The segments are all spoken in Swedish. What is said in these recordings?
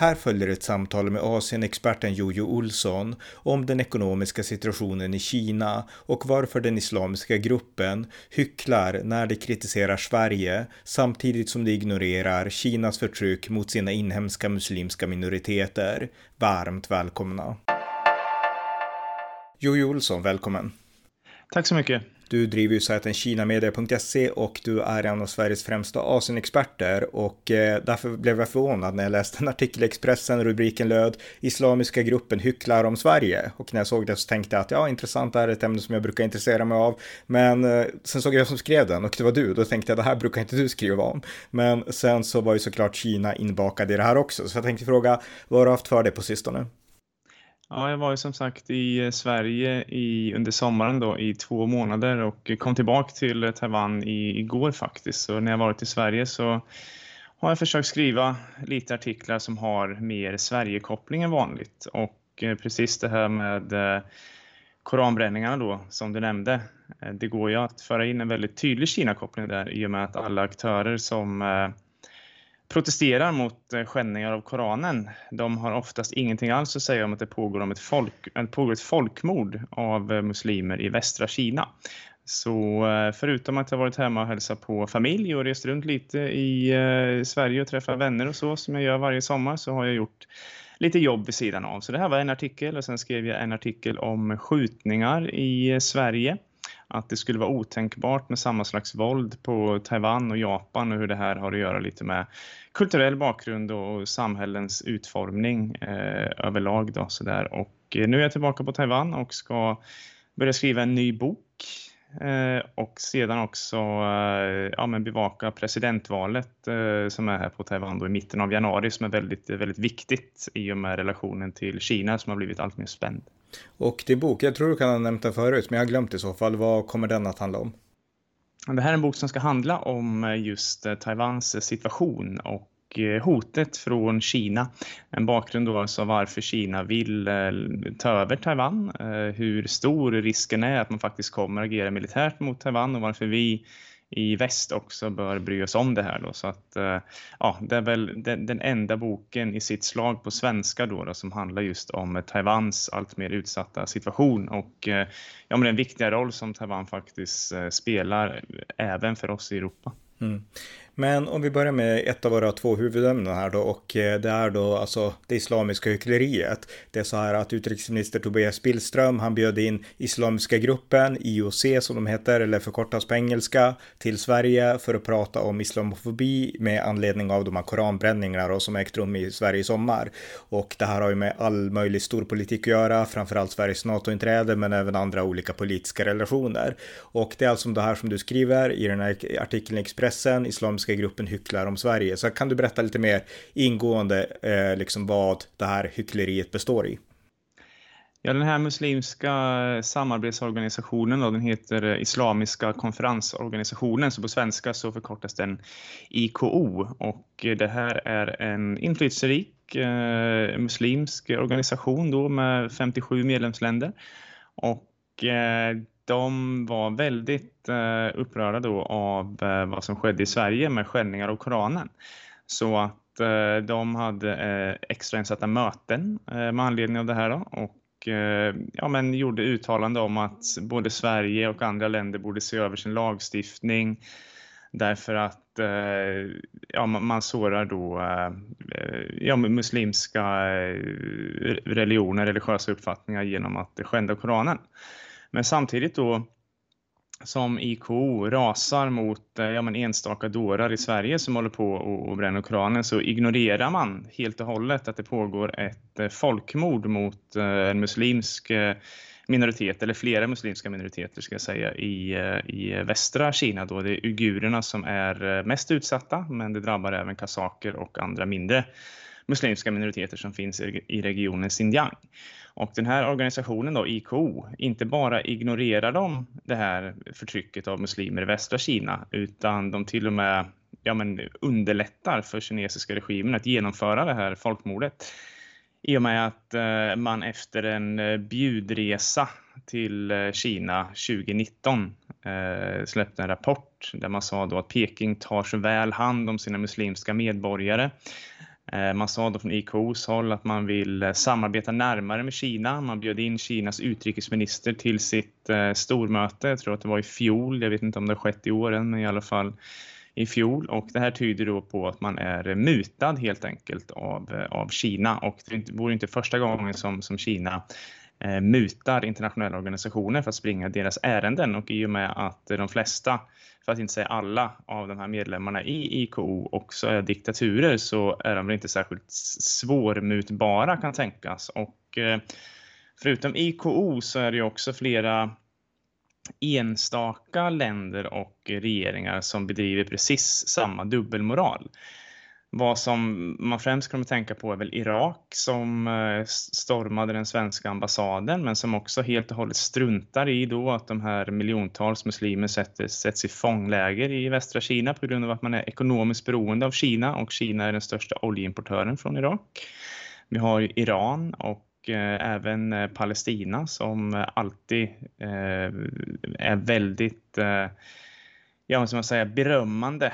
Här följer ett samtal med Asienexperten Jojo Olsson om den ekonomiska situationen i Kina och varför den islamiska gruppen hycklar när de kritiserar Sverige samtidigt som de ignorerar Kinas förtryck mot sina inhemska muslimska minoriteter. Varmt välkomna! Jojo Olsson, välkommen! Tack så mycket! Du driver ju sajten kinamedia.se och du är en av Sveriges främsta Asienexperter och eh, därför blev jag förvånad när jag läste en artikel i Expressen. Rubriken löd Islamiska gruppen hycklar om Sverige och när jag såg det så tänkte jag att ja, intressant, det här är ett ämne som jag brukar intressera mig av. Men eh, sen såg jag som skrev den och det var du. Då tänkte jag det här brukar inte du skriva om. Men sen så var ju såklart Kina inbakad i det här också, så jag tänkte fråga vad har du haft för dig på sistone? Ja, jag var ju som sagt i eh, Sverige i, under sommaren då i två månader och kom tillbaka till eh, Taiwan i, igår faktiskt. Så när jag varit i Sverige så har jag försökt skriva lite artiklar som har mer Sverigekoppling än vanligt. Och eh, precis det här med koranbränningarna då som du nämnde. Det går ju att föra in en väldigt tydlig Kina-koppling där i och med att alla aktörer som protesterar mot eh, skändningar av Koranen, de har oftast ingenting alls att säga om att det pågår, om ett, folk, eh, pågår ett folkmord av eh, muslimer i västra Kina. Så förutom att jag varit hemma och hälsat på familj och rest runt lite i Sverige och träffat vänner och så som jag gör varje sommar så har jag gjort lite jobb vid sidan av. Så det här var en artikel och sen skrev jag en artikel om skjutningar i Sverige att det skulle vara otänkbart med samma slags våld på Taiwan och Japan och hur det här har att göra lite med kulturell bakgrund och samhällens utformning eh, överlag. Då, så där. Och eh, nu är jag tillbaka på Taiwan och ska börja skriva en ny bok eh, och sedan också eh, ja, men bevaka presidentvalet eh, som är här på Taiwan då i mitten av januari som är väldigt, väldigt viktigt i och med relationen till Kina som har blivit allt mer spänd. Och din bok, jag tror du kan ha nämnt den förut, men jag har glömt i så fall. Vad kommer den att handla om? Det här är en bok som ska handla om eh, just eh, Taiwans eh, situation och hotet från Kina. En bakgrund då alltså varför Kina vill ta över Taiwan, hur stor risken är att man faktiskt kommer agera militärt mot Taiwan och varför vi i väst också bör bry oss om det här. Då. Så att, eh, ja, det är väl den, den enda boken i sitt slag på svenska då, då, som handlar just om Taiwans allt mer utsatta situation och eh, ja, men den viktiga roll som Taiwan faktiskt eh, spelar även för oss i Europa. Mm. Men om vi börjar med ett av våra två huvudämnen här då och eh, det är då alltså det islamiska hyckleriet. Det är så här att utrikesminister Tobias Billström, han bjöd in islamiska gruppen, IOC som de heter, eller förkortas på engelska, till Sverige för att prata om islamofobi med anledning av de här koranbränningarna då som ägt rum i Sverige i sommar. Och det här har ju med all möjlig storpolitik att göra, framförallt Sveriges NATO-inträde, men även andra olika politiska relationer. Och det är alltså det här som du skriver i den här artikeln i Expressen, islamiska muslimska gruppen hycklar om Sverige. Så kan du berätta lite mer ingående eh, liksom vad det här hyckleriet består i? Ja, den här muslimska samarbetsorganisationen då, den heter eh, Islamiska konferensorganisationen, så på svenska så förkortas den IKO och eh, det här är en inflytelserik eh, muslimsk organisation då med 57 medlemsländer och eh, de var väldigt eh, upprörda då av eh, vad som skedde i Sverige med skändningar av Koranen. Så att eh, de hade eh, extrainsatta möten eh, med anledning av det här då, och eh, ja, men gjorde uttalande om att både Sverige och andra länder borde se över sin lagstiftning därför att eh, ja, man sårar då eh, ja, muslimska eh, religioner, religiösa uppfattningar genom att skända Koranen. Men samtidigt då som IKO rasar mot eh, ja, men enstaka dårar i Sverige som håller på och, bränner Koranen så ignorerar man helt och hållet att det pågår ett eh, folkmord mot eh, en muslimsk minoritet, eller flera muslimska minoriteter ska jag säga, i, i västra Kina. Då. Det är uigurerna som är mest utsatta, men det drabbar även kasaker och andra mindre muslimska minoriteter som finns i regionen Xinjiang. Och den här organisationen då, IKO, inte bara ignorerar de det här förtrycket av muslimer i västra Kina utan de till och med ja, men underlättar för kinesiska regimen att genomföra det här folkmordet. I och med att eh, man efter en eh, bjudresa till eh, Kina 2019 släppte en rapport där man sa då att Peking tar så väl hand om sina muslimska medborgare. Eh, man sa då från IKOs håll att man vill eh, samarbeta närmare med Kina. Man bjöd in Kinas utrikesminister till sitt eh, stormöte. Jag tror att det var i fjol. Jag vet inte om det har skett i år än, men i alla fall i fjol och det här tyder då på att man är mutad helt enkelt av, av Kina och det vore inte första gången som, som Kina Eh, mutar internationella organisationer för att springa deras ärenden och i och med att de flesta, för att inte säga alla av de här medlemmarna i IKO också är diktaturer så är de väl inte särskilt svårmutbara kan tänkas och eh, förutom IKO så är det ju också flera enstaka länder och regeringar som bedriver precis samma dubbelmoral. Vad som man främst kommer att tänka på är väl Irak som eh, stormade den svenska ambassaden men som också helt och hållet struntar i då att de här miljontals muslimer sätts i fångläger i västra Kina på grund av att man är ekonomiskt beroende av Kina och Kina är den största oljeimportören från Irak. Vi har Iran och Eh, även eh, Palestina som alltid eh, är väldigt, eh, ja som man berömmande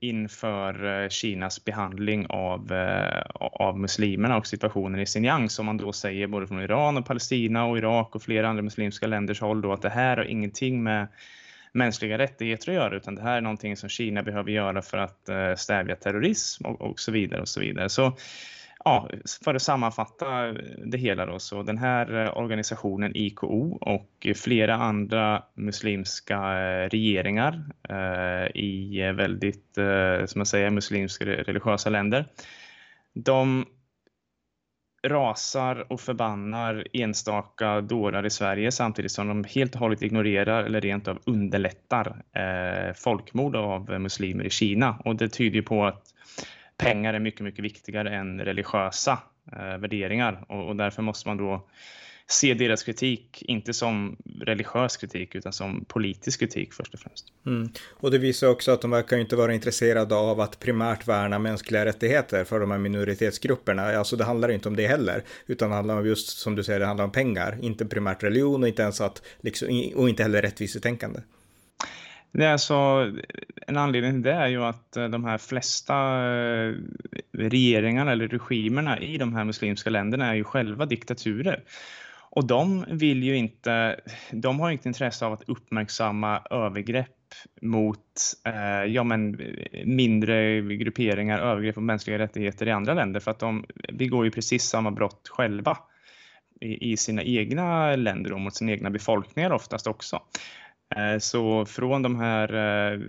inför eh, Kinas behandling av, eh, av muslimerna och situationen i Xinjiang som man då säger både från Iran och Palestina och Irak och flera andra muslimska länders håll då att det här har ingenting med mänskliga rättigheter att göra utan det här är någonting som Kina behöver göra för att eh, stävja terrorism och, och så vidare och så vidare. Så ja, för att sammanfatta det hela då, så den här eh, organisationen IKO och flera andra muslimska eh, regeringar eh, i eh, väldigt, eh, som man säger, muslimska religiösa länder. De rasar och förbannar enstaka dårar i Sverige samtidigt som de helt och hållet ignorerar eller rent av underlättar eh, folkmord av muslimer i Kina. Och det tyder på att pengar är mycket, mycket viktigare än religiösa eh, värderingar och, och, därför måste man då se deras kritik, inte som religiös kritik utan som politisk kritik först och främst. Mm. Och det visar också att de verkar inte vara intresserade av att primärt värna mänskliga rättigheter för de här minoritetsgrupperna. Alltså det handlar inte om det heller, utan det handlar om just som du säger, det handlar om pengar, inte primärt religion och inte ens att, liksom, och inte heller rättvisetänkande. Det är alltså, en anledning till det är ju att eh, de här flesta eh, regeringarna eller regimerna i de här muslimska länderna är ju själva diktaturer. Och de vill ju inte, de har inte intresse av att uppmärksamma övergrepp mot eh, ja, men, mindre grupperingar, övergrepp på mänskliga rättigheter i andra länder för att de begår ju precis samma brott själva i, i sina egna länder och mot sina egna befolkningar oftast också. Eh, så från de här eh,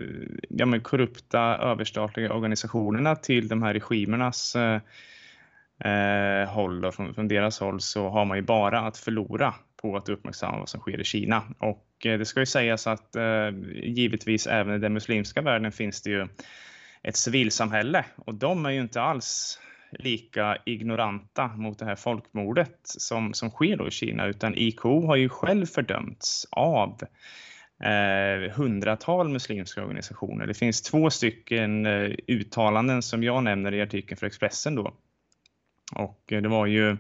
ja, men korrupta överstatliga organisationerna till de här regimernas eh, eh, håll, då, från, från, deras håll, så har man ju bara att förlora på att uppmärksamma vad som sker i Kina. Och eh, det ska ju sägas att eh, givetvis även i den muslimska världen finns det ju ett civilsamhälle och de är ju inte alls lika ignoranta mot det här folkmordet som, som sker då i Kina utan IKO har ju själv fördömts av eh, hundratal muslimska organisationer. Det finns två stycken eh, uttalanden som jag nämner i artikeln för Expressen då. Och eh, det var ju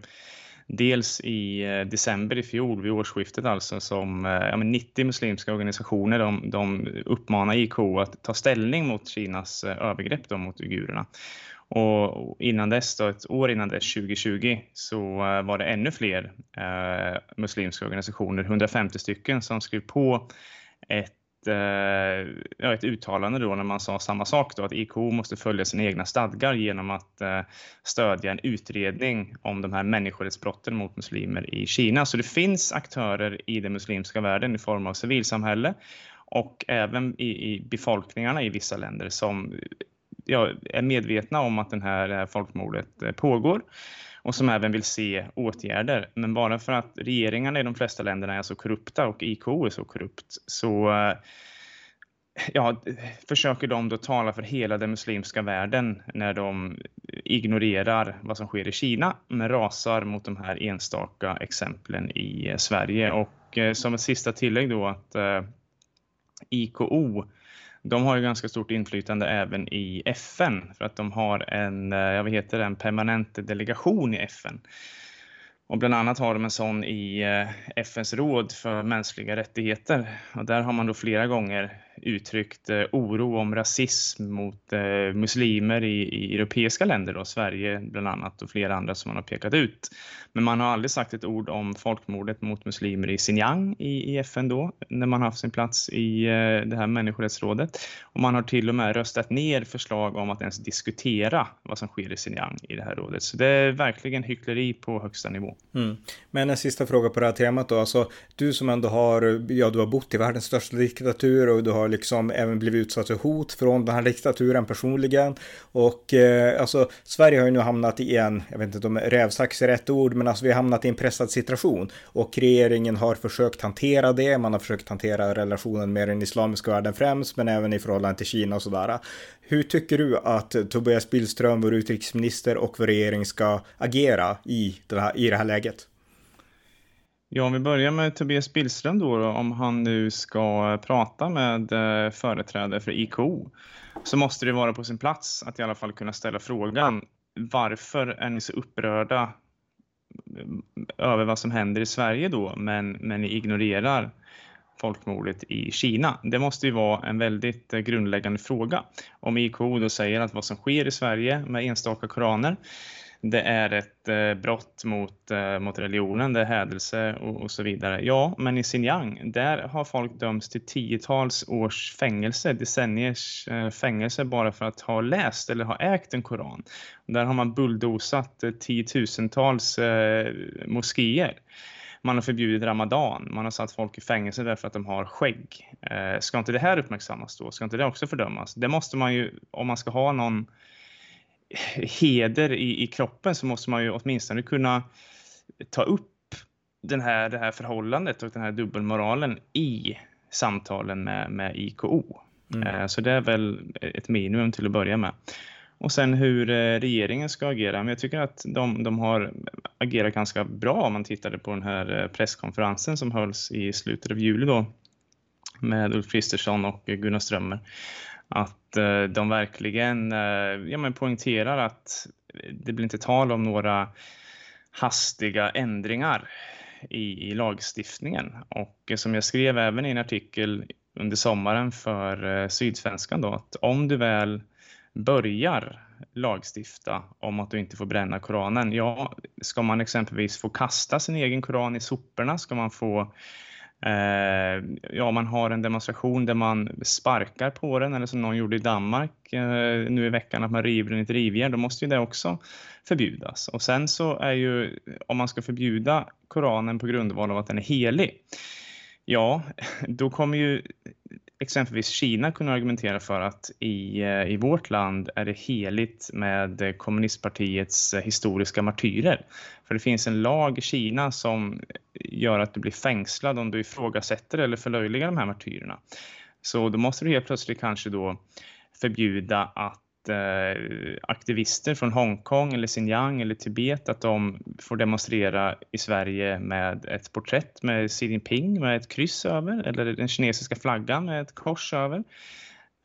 dels i eh, december i fjol, vid årsskiftet alltså, som eh, ja, 90 muslimska organisationer de, de uppmanar IKO att ta ställning mot Kinas eh, övergrepp då, mot uigurerna. Och innan dess, då, ett år innan dess, 2020, så eh, var det ännu fler eh, muslimska organisationer, 150 stycken, som skrev på ett, eh, ja, ett uttalande då när man sa samma sak då att IKO måste följa sina egna stadgar genom att eh, stödja en utredning om de här människorättsbrotten mot muslimer i Kina. Så det finns aktörer i den muslimska världen i form av civilsamhälle och även i, i befolkningarna i vissa länder som ja, är medvetna om att den här, det här folkmordet eh, pågår och som även vill se åtgärder. Men bara för att regeringarna i de flesta länderna är så korrupta och IKO är så korrupt så eh, ja, försöker de då tala för hela den muslimska världen när de ignorerar vad som sker i Kina men rasar mot de här enstaka exemplen i eh, Sverige. Och eh, som ett sista tillägg då att IKO de har ju ganska stort inflytande även i FN för att de har en, eh, jag vet vad heter det, en permanent delegation i FN. Och bland annat har de en sån i eh, FNs råd för mänskliga rättigheter. Och där har man då flera gånger uttryckt eh, oro om rasism mot eh, muslimer i, i europeiska länder, då, Sverige bland annat och flera andra som man har pekat ut. Men man har aldrig sagt ett ord om folkmordet mot muslimer i Xinjiang i, i FN då, när man har haft sin plats i eh, det här människorättsrådet. Och man har till och med röstat ner förslag om att ens diskutera vad som sker i Xinjiang i det här rådet. Så det är verkligen hyckleri på högsta nivå. Mm. Men en sista fråga på det här temat då, alltså du som ändå har, ja du har bott i världens största diktatur och du har liksom även blivit utsatt för hot från den här diktaturen personligen. Och eh, alltså Sverige har ju nu hamnat i en, jag vet inte om rävsax är rätt ord, men alltså vi har hamnat i en pressad situation. Och regeringen har försökt hantera det, man har försökt hantera relationen med den islamiska världen främst, men även i förhållande till Kina och sådär. Hur tycker du att Tobias Billström, vår utrikesminister och vår regering ska agera i det här, i det här läget? Ja, om vi börjar med Tobias Billström då, om han nu ska eh, prata med eh, företrädare för IKO så måste det vara på sin plats att i alla fall kunna ställa frågan varför är ni så upprörda eh, över vad som händer i Sverige då men, men ni ignorerar folkmordet i Kina? Det måste ju vara en väldigt grundläggande fråga. Om IKO då säger att vad som sker i Sverige med enstaka koraner det är ett eh, brott mot, eh, mot religionen, det är hädelse och, och, så vidare. Ja, men i Xinjiang, där har folk dömts till tiotals års fängelse, decenniers eh, fängelse bara för att ha läst eller ha ägt en koran. Där har man bulldosat tiotusentals moskéer. Man har förbjudit ramadan, man har satt folk i fängelse därför att de har skägg. Eh, ska inte det här uppmärksammas då? Ska inte det också fördömas? Det måste man ju, om man ska ha någon heder i, i kroppen så måste man ju åtminstone kunna ta upp den här, det här förhållandet och den här dubbelmoralen i samtalen med, med IKO. Mm. Eh, så det är väl ett minimum till att börja med. Och sen hur eh, regeringen ska agera. Men jag tycker att de, de har agerat ganska bra om man tittade på den här eh, presskonferensen som hölls i slutet av juli då med Ulf Kristersson och Gunnar Strömmer att eh, de verkligen eh, ja, men poängterar att det blir inte tal om några hastiga ändringar i, i lagstiftningen. Och som jag skrev även i en artikel under sommaren för eh, Sydsvenskan då, att om du väl börjar lagstifta om att du inte får bränna Koranen, ja, ska man exempelvis få kasta sin egen Koran i soporna? Ska man få Eh, ja, man har en demonstration där man sparkar på den eller som någon gjorde i Danmark eh, nu i veckan att man river den i ett rivjärn, då måste ju det också förbjudas. Och sen så är ju, om man ska förbjuda Koranen på grundval av att den är helig, ja, då kommer ju exempelvis Kina kunna argumentera för att i, eh, i vårt land är det heligt med kommunistpartiets eh, historiska martyrer. För det finns en lag i Kina som gör att du blir fängslad om du ifrågasätter eller förlöjligar de här martyrerna. Så då måste du helt plötsligt kanske då förbjuda att eh, aktivister från Hongkong eller Xinjiang eller Tibet att de får demonstrera i Sverige med ett porträtt med Xi Jinping med ett kryss över eller den kinesiska flaggan med ett kors över.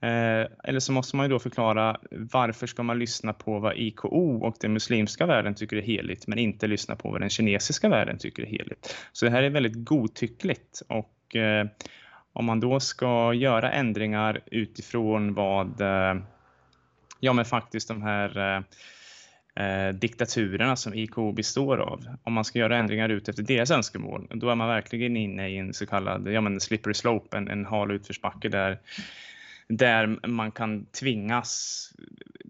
Eh, eller så måste man ju då förklara varför ska man lyssna på vad IKO och den muslimska världen tycker är heligt men inte lyssna på vad den kinesiska världen tycker är heligt. Så det här är väldigt godtyckligt och eh, om man då ska göra ändringar utifrån vad eh, ja men faktiskt de här eh, eh diktaturerna som IKO består av. Om man ska göra ändringar ut efter deras önskemål, då är man verkligen inne i en så kallad ja, men slippery slope, en, en hal utförsbacke där, där man kan tvingas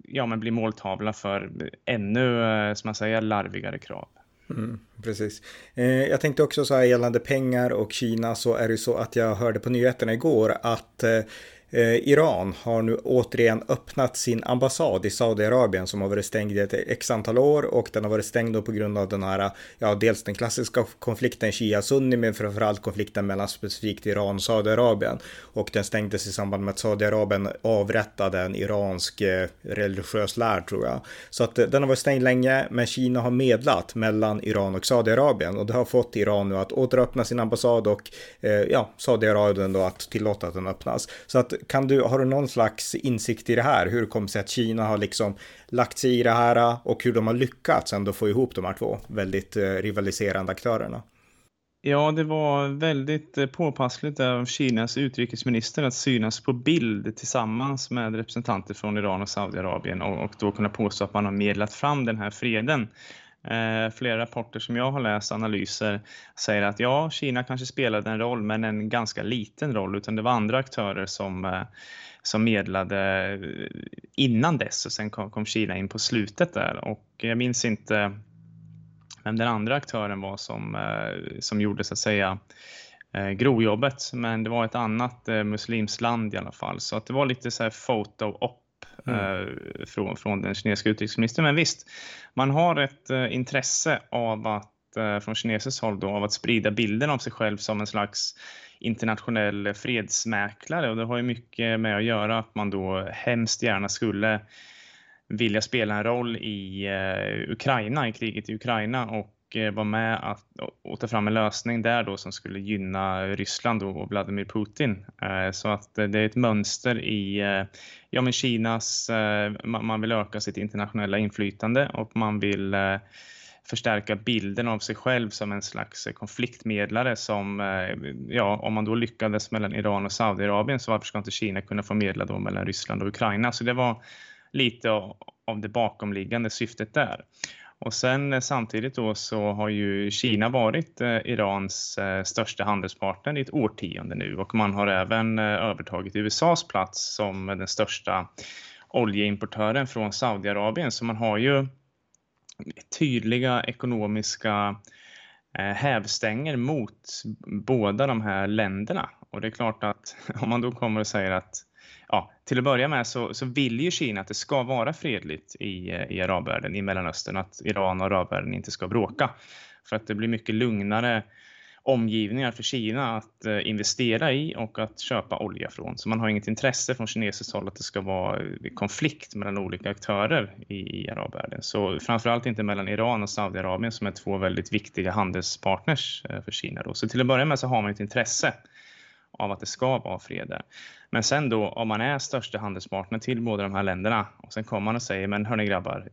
ja, men bli måltavla för ännu eh, som man säger, larvigare krav. Mm, precis. Eh, jag tänkte också så här gällande pengar och Kina så är det så att jag hörde på nyheterna igår att eh, Eh, Eh, Iran har nu återigen öppnat sin ambassad i Saudiarabien som har varit stängd i ett x antal år och den har varit stängd på grund av den här, ja, dels den klassiska konflikten Shia-Sunni men framförallt konflikten mellan specifikt Iran och Saudiarabien. Och den stängdes i samband med att Saudiarabien avrättade en iransk eh, religiös lärd tror jag. Så att eh, den har varit stängd länge, men Kina har medlat mellan Iran och Saudiarabien och det har fått Iran nu att återöppna sin ambassad och eh, ja, Saudiarabien då att tillåta att den öppnas. Så att kan du, har du någon slags insikt i det här? Hur det sig att Kina har liksom lagt sig i det här äh, och hur de har lyckats ändå få ihop de här två väldigt äh, rivaliserande aktörerna? Ja, det var väldigt eh, påpassligt av Kinas utrikesminister att synas på bild tillsammans med representanter från Iran och Saudiarabien och, och då kunna påstå att man har medlat fram den här freden. Eh, flera rapporter som jag har läst, analyser, säger att ja, Kina kanske spelade en roll, men en ganska liten roll, utan det var andra aktörer som, eh, som medlade eh, innan dess och sen kom, kom Kina in på slutet där och jag minns inte vem den andra aktören var som, eh, som gjorde så att säga eh, grovjobbet. Men det var ett annat eh, muslimskt land i alla fall. Så att det var lite så här photo-op mm. Eh, från, från den kinesiska utrikesministern. Men visst, man har ett eh, intresse av att eh, från kinesiskt håll då, av att sprida bilden av sig själv som en slags internationell fredsmäklare och det har ju mycket med att göra att man då hemskt gärna skulle vilja spela en roll i eh, Ukraina, i kriget i Ukraina och och eh, var med att, och ta fram en lösning där då som skulle gynna Ryssland och Vladimir Putin. Eh, så att eh, det är ett mönster i ja, men Kinas, man vill öka sitt internationella inflytande och man vill förstärka bilden av sig själv som en slags konfliktmedlare som, ja, om man då lyckades mellan Iran och Saudiarabien så varför ska inte Kina kunna få medla då mellan Ryssland och Ukraina? Så det var lite av det bakomliggande syftet där. Och sen eh, samtidigt då så har ju Kina varit eh, Irans eh, största handelspartner i ett årtionde nu och man har även eh, övertagit USAs plats som den största oljeimportören från Saudiarabien. Så man har ju tydliga ekonomiska eh, hävstänger mot båda de här länderna. Och det är klart att om man då kommer och säger att ja, till att börja med så, så vill ju Kina att det ska vara fredligt i, i arabvärlden, i Mellanöstern, att Iran och arabvärlden inte ska bråka. För att det blir mycket lugnare omgivningar för Kina att eh, investera i och att köpa olja från. Så man har inget intresse från kinesiskt håll att det ska vara eh, konflikt mellan olika aktörer i, i arabvärlden. Så framförallt inte mellan Iran och Saudiarabien som är två väldigt viktiga handelspartners eh, för Kina. Då. Så till att börja med så har man ett intresse av att det ska vara fred där. Men sen då om man är största handelspartner till båda de här länderna och sen kommer man och säger men hörni grabbar,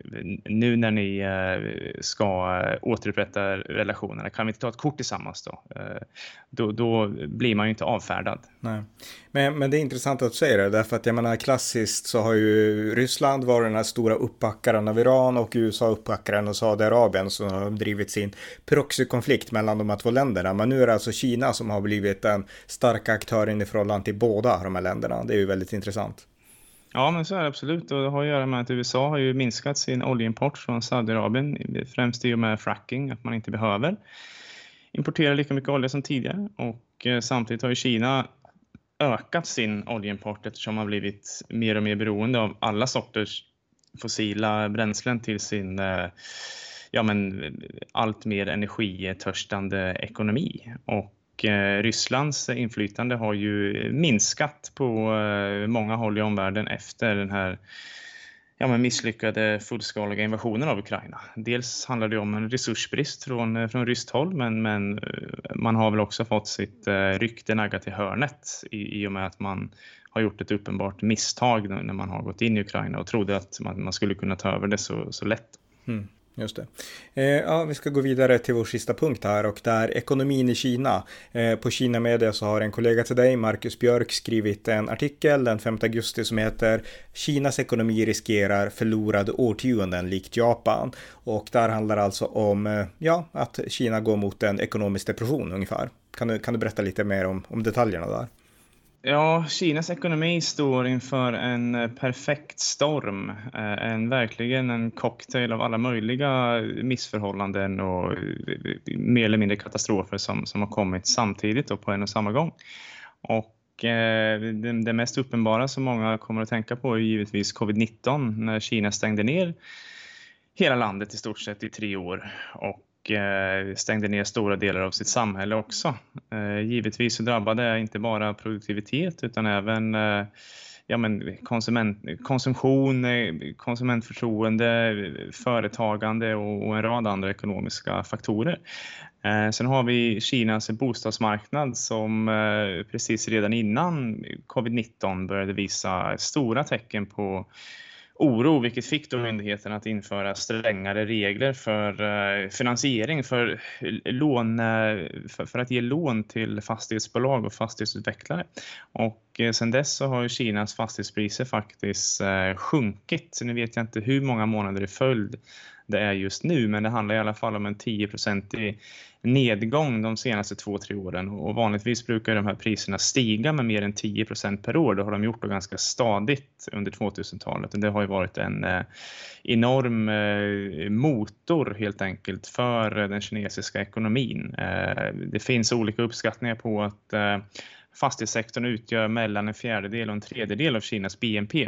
nu när ni eh, ska eh, återupprätta relationerna, kan vi inte ta ett kort tillsammans då? Eh, då, då blir man ju inte avfärdad. Nej. Men, men det är intressant att du säger det, därför att jag menar klassiskt så har ju Ryssland varit den här stora uppbackaren av Iran och USA uppbackaren av Saudiarabien som har drivit sin proxykonflikt mellan de här två länderna. Men nu är det alltså Kina som har blivit den starka aktören i förhållande till båda de här länderna. Det är ju väldigt intressant. Ja, men så är det absolut. Och det har att göra med att USA har ju minskat sin oljeimport från Saudiarabien, främst i och med fracking, att man inte behöver importera lika mycket olja som tidigare. Och eh, samtidigt har ju Kina ökat sin oljeimport eftersom man blivit mer och mer beroende av alla sorters fossila bränslen till sin eh, ja, men, allt mer energitörstande ekonomi. Och Eh, Rysslands inflytande har ju minskat på eh, många håll i omvärlden efter den här ja, men misslyckade fullskaliga invasionen av Ukraina. Dels handlar det om en resursbrist från, eh, från ryskt håll men, men man har väl också fått sitt rykte naggat i hörnet i, i och med att man har gjort ett uppenbart misstag när man har gått in i Ukraina och trodde att man, man skulle kunna ta över det så, så lätt. Mm. Just det. Eh, ja, vi ska gå vidare till vår sista punkt här och det är ekonomin i Kina. Eh, på Kina Media så har en kollega till dig, Marcus Björk, skrivit en artikel den 5 augusti som heter Kinas ekonomi riskerar förlorade årtionden likt Japan. Och där handlar alltså om eh, ja, att Kina går mot en ekonomisk depression ungefär. Kan du, kan du berätta lite mer om, om detaljerna där? Ja, Kinas ekonomi står inför en eh, perfekt storm. Eh, en, verkligen en cocktail av alla möjliga missförhållanden och eh, mer eller mindre katastrofer som, som har kommit samtidigt och på en och samma gång. Och det, det mest uppenbara som många kommer att tänka på är givetvis covid-19 när Kina stängde ner hela landet i stort sett i tre år. Och och eh, stängde ner stora delar av sitt samhälle också. Eh, givetvis så drabbade det inte bara produktivitet utan även eh, ja, men konsument, konsumtion, konsumentförtroende, företagande och, och en rad andra ekonomiska faktorer. Eh, sen har vi Kinas bostadsmarknad som eh, precis redan innan covid-19 började visa stora tecken på oro, vilket fick då myndigheten att införa strängare regler för eh, finansiering för, lån, eh, för, för, att ge lån till fastighetsbolag och fastighetsutvecklare. Och eh, sedan dess så har Kinas fastighetspriser faktiskt sjunkit. Nu vet jag inte hur många månader i följd det är just nu, men det handlar i alla fall om en 10-procentig nedgång de senaste två, tre åren och vanligtvis brukar de här priserna stiga med mer än 10 procent per år. Det har de gjort ganska stadigt under 2000-talet. och Det har ju varit en eh, enorm eh, motor helt enkelt för den kinesiska ekonomin. Eh, det finns olika uppskattningar på att fastighetssektorn utgör mellan en fjärdedel och en tredjedel av Kinas BNP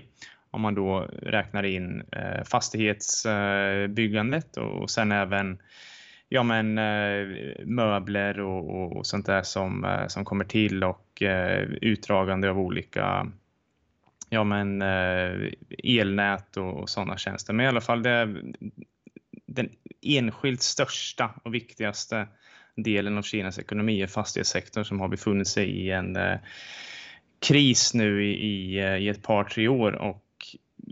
om man då räknar in eh, fastighetsbyggandet och sen även ja, men, eh, möbler och, och, sånt där som, eh, som kommer till och eh, utdragande av olika ja, men, eh, elnät och, och sådana tjänster. Men i alla fall det, den enskilt största och viktigaste delen av Kinas ekonomi är fastighetssektorn som har befunnit sig i en eh, kris nu i, i, i ett par, tre år och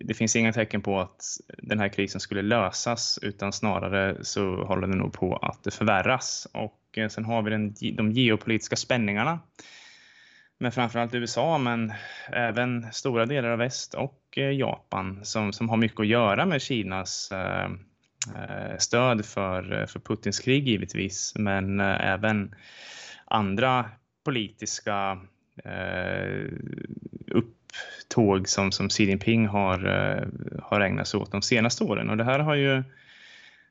det finns inga tecken på att den här krisen skulle lösas utan snarare så håller det nog på att förvärras. Och eh, sen har vi den, de geopolitiska spänningarna med framförallt USA men även stora delar av väst och eh, Japan som, som har mycket att göra med Kinas eh, eh stöd för, för Putins krig givetvis men eh, även andra politiska eh, upp tåg som, som Xi Jinping har, eh, har ägnat sig åt de senaste åren. Och det här har ju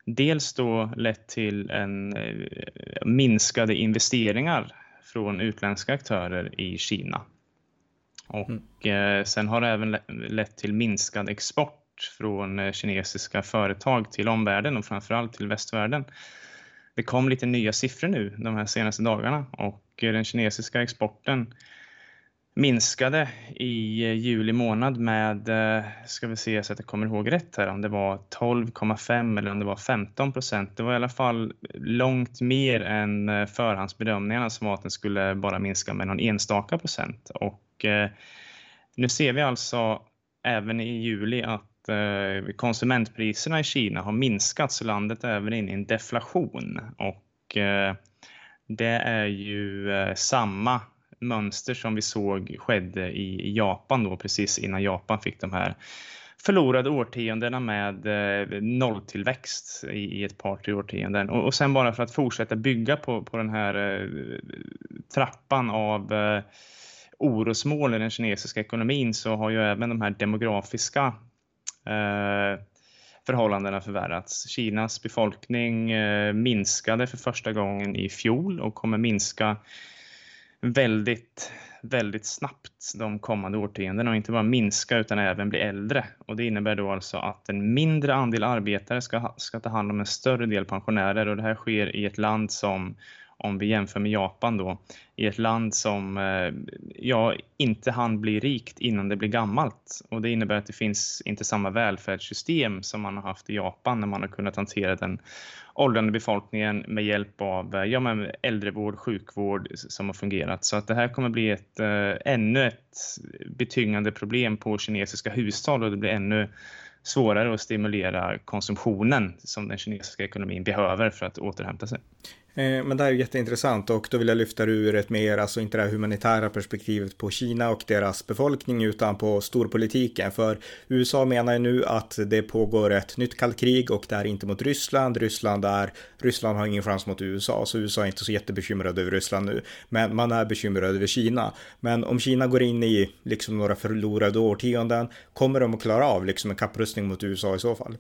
dels då lett till en eh, minskade investeringar från utländska aktörer i Kina. Och mm. sen har det även lett till minskad export från kinesiska företag till omvärlden och framförallt till västvärlden. Det kom lite nya siffror nu de här senaste dagarna och den kinesiska exporten minskade i eh, juli månad med, eh, ska vi se så att jag kommer ihåg rätt här, om det var 12,5 eller om det var 15 procent. Det var i alla fall långt mer än eh, förhandsbedömningarna som var att den skulle bara minska med någon enstaka procent. Och nu ser vi alltså även i juli att konsumentpriserna i Kina har minskat så landet är även inne i en deflation. Och det är ju samma mönster som vi såg skedde i Japan då precis innan Japan fick de här förlorade årtiondena med eh, nolltillväxt i, i ett par, tre årtionden. Och, och sen bara för att fortsätta bygga på, på den här eh, trappan av eh, orosmål i den kinesiska ekonomin så har ju även de här demografiska eh, förhållandena förvärrats. Kinas befolkning eh, minskade för första gången i fjol och kommer minska väldigt, väldigt snabbt de kommande årtiondena och inte bara minska utan även bli äldre. Och det innebär då alltså att en mindre andel arbetare ska, ska ta hand om en större del pensionärer och det här sker i ett land som om vi jämför med Japan då, i ett land som eh, ja, inte hann bli rikt innan det blir gammalt. Och det innebär att det finns inte samma välfärdssystem som man har haft i Japan när man har kunnat hantera den åldrande befolkningen med hjälp av eh, ja, men äldrevård, sjukvård som har fungerat. Så att det här kommer bli ett, äh, ännu ett betyngande problem på kinesiska hushåll och det blir ännu svårare att stimulera konsumtionen som den kinesiska ekonomin behöver för att återhämta sig. Eh, men det här är jätteintressant och då vill jag lyfta ur ett mer, alltså inte det här humanitära perspektivet på Kina och deras befolkning utan på storpolitiken. För USA menar ju nu att det pågår ett nytt kallt krig och det är inte mot Ryssland. Ryssland är, Ryssland har ingen chans mot USA så USA är inte så jättebekymrad över Ryssland nu. Men man är bekymrad över Kina. Men om Kina går in i liksom några förlorade årtionden, kommer de att klara av liksom en kapprustning mot USA i så fall?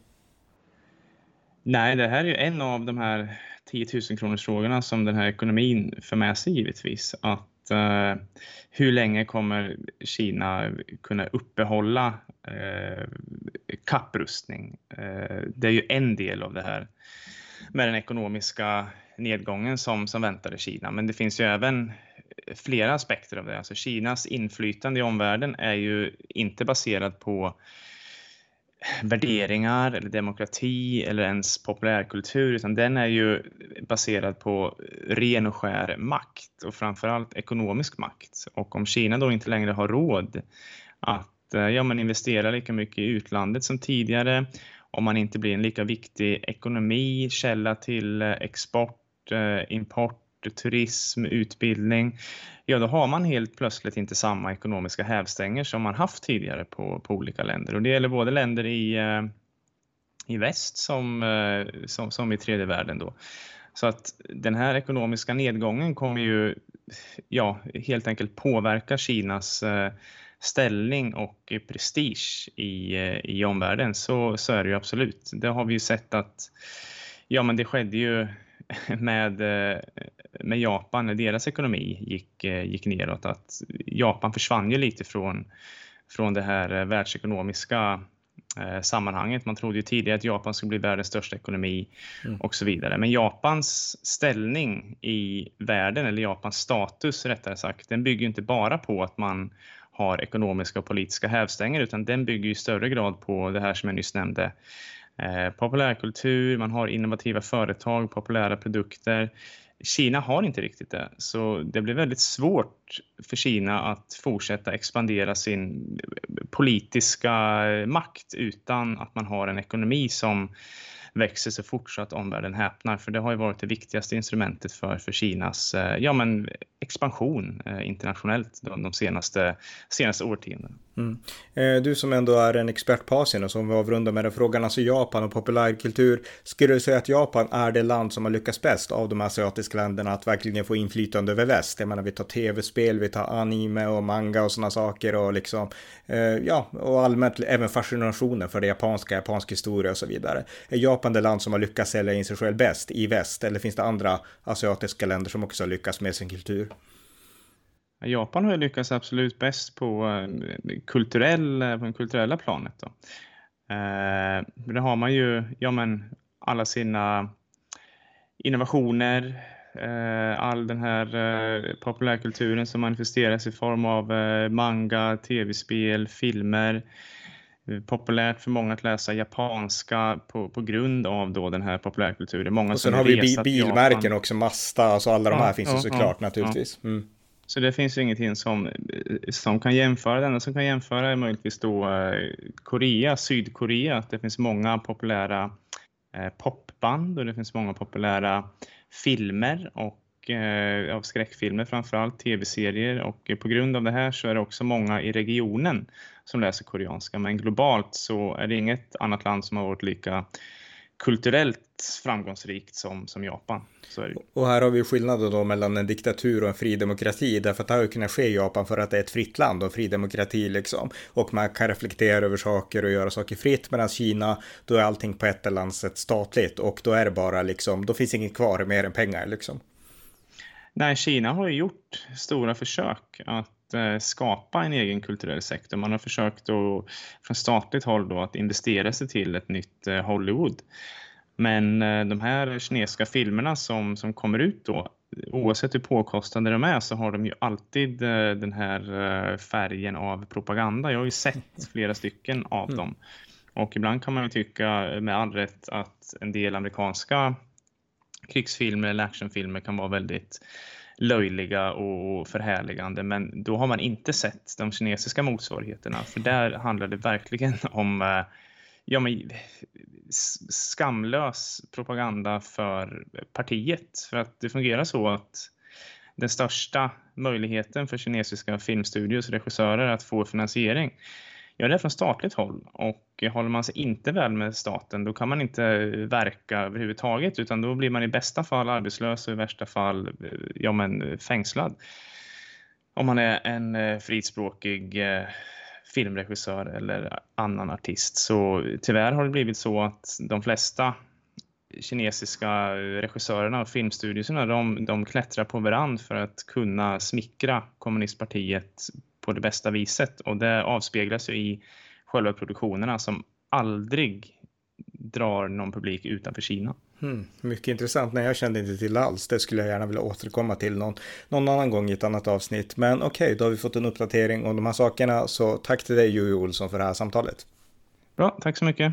Nej, det här är ju en av de här 10 000 kronors frågorna som den här ekonomin för med sig givetvis. Att eh, hur länge kommer Kina kunna uppehålla eh, kapprustning? Eh, det är ju en del av det här med den ekonomiska nedgången som, som väntar i Kina. Men det finns ju även flera aspekter av det. Alltså Kinas inflytande i omvärlden är ju inte baserat på värderingar eller demokrati eller ens populärkultur utan den är ju baserad på ren och skär makt och framförallt ekonomisk makt. Och om Kina då inte längre har råd att eh, ja, men investera lika mycket i utlandet som tidigare, om man inte blir en lika viktig ekonomi, källa till eh, export, eh, import turism, utbildning, ja då har man helt plötsligt inte samma ekonomiska hävstänger som man haft tidigare på, på olika länder. Och det gäller både länder i, eh, i väst som, eh, som, som i tredje världen. Då. Så att den här ekonomiska nedgången kommer ju ja, helt enkelt påverka Kinas eh, ställning och prestige i, i omvärlden. Så, så är det ju absolut. Det har vi ju sett att ja, men det skedde ju med, med Japan när deras ekonomi gick, eh, gick neråt. Att Japan försvann ju lite från, från det här eh, världsekonomiska sammanhanget. Man trodde ju tidigare att Japan skulle bli världens största ekonomi mm. och så vidare. Men Japans ställning i världen, eller Japans status rättare sagt, den bygger inte bara på att man har ekonomiska och politiska hävstänger utan den bygger i större grad på det här som jag nyss nämnde Eh, populärkultur, man har innovativa företag, populära produkter. Kina har inte riktigt det, så det blir väldigt svårt för Kina att fortsätta expandera sin politiska makt utan att man har en ekonomi som växer så fort så att omvärlden häpnar. För det har ju varit det viktigaste instrumentet för, för Kinas eh, ja, men expansion eh, internationellt de, de senaste, senaste årtiondena. Mm. Eh, du som ändå är en expert på Asien och som vi avrundar med den frågan, alltså Japan och populärkultur. Skulle du säga att Japan är det land som har lyckats bäst av de asiatiska länderna att verkligen få inflytande över väst? Jag menar, vi tar tv-spel, vi tar anime och manga och sådana saker och liksom, eh, ja, och allmänt även fascinationen för det japanska, japansk historia och så vidare. Är Japan det land som har lyckats sälja in sig själv bäst i väst? Eller finns det andra asiatiska länder som också har lyckats med sin kultur? Japan har ju lyckats absolut bäst på, eh, kulturell, på det kulturella planet. Då. Eh, där har man ju ja, men, alla sina innovationer, eh, all den här eh, populärkulturen som manifesteras i form av eh, manga, tv-spel, filmer. Populärt för många att läsa japanska på, på grund av då den här populärkulturen. Många och sen har vi bilmärken också, Masta, alltså alla de här ja, finns ju ja, såklart ja, naturligtvis. Mm. Så det finns ju ingenting som, eh, som kan jämföra. Det enda som kan jämföra är möjligtvis då eh, Korea, Sydkorea. Det finns många populära eh, popband och det finns många populära filmer och eh, av skräckfilmer framförallt, tv-serier och på grund av det här så är det också många i regionen som läser koreanska. Men globalt så är det inget annat land som har varit lika kulturellt framgångsrikt som, som Japan. Och här har vi skillnaden då mellan en diktatur och en fri demokrati, därför att det har ju kunnat ske i Japan för att det är ett fritt land och fri demokrati liksom. Och man kan reflektera över saker och göra saker fritt, medan Kina, då är allting på ett eller annat sätt statligt och då är det bara liksom, då finns inget kvar mer än pengar liksom. Nej, Kina har ju gjort stora försök att skapa en egen kulturell sektor. Man har försökt att, från statligt håll då, att investera sig till ett nytt eh, Hollywood. Men eh, de här kinesiska filmerna som, som kommer ut då, oavsett hur påkostade de är så har de ju alltid den här färgen av propaganda. Jag har ju sett flera stycken av mm. dem. Och ibland kan man ju tycka med all rätt att en del amerikanska krigsfilmer eller actionfilmer kan vara väldigt löjliga och förhärligande men då har man inte sett de kinesiska motsvarigheterna för där handlar det verkligen om eh, ja, men, skamlös propaganda för partiet. För att det fungerar så att den största möjligheten för kinesiska filmstudios regissörer att få finansiering Ja, det är från statligt håll och håller man sig inte väl med staten då kan man inte verka överhuvudtaget utan då blir man i bästa fall arbetslös och i värsta fall eh, ja, men fängslad. Om man är en eh, frispråkig eh, filmregissör eller annan artist. Så tyvärr har det blivit så att de flesta kinesiska regissörerna och filmstudioserna de, de klättrar på varandra för att kunna smickra kommunistpartiet på det bästa viset och det avspeglas ju i själva produktionerna som aldrig drar någon publik utanför Kina. Hmm, mycket intressant. Nej, jag kände inte till alls. Det skulle jag gärna vilja återkomma till någon, någon annan gång i ett annat avsnitt. Men okej, okay, då har vi fått en uppdatering om de här sakerna. Så tack till dig Jojo Olsson för det här samtalet. Bra, tack så mycket.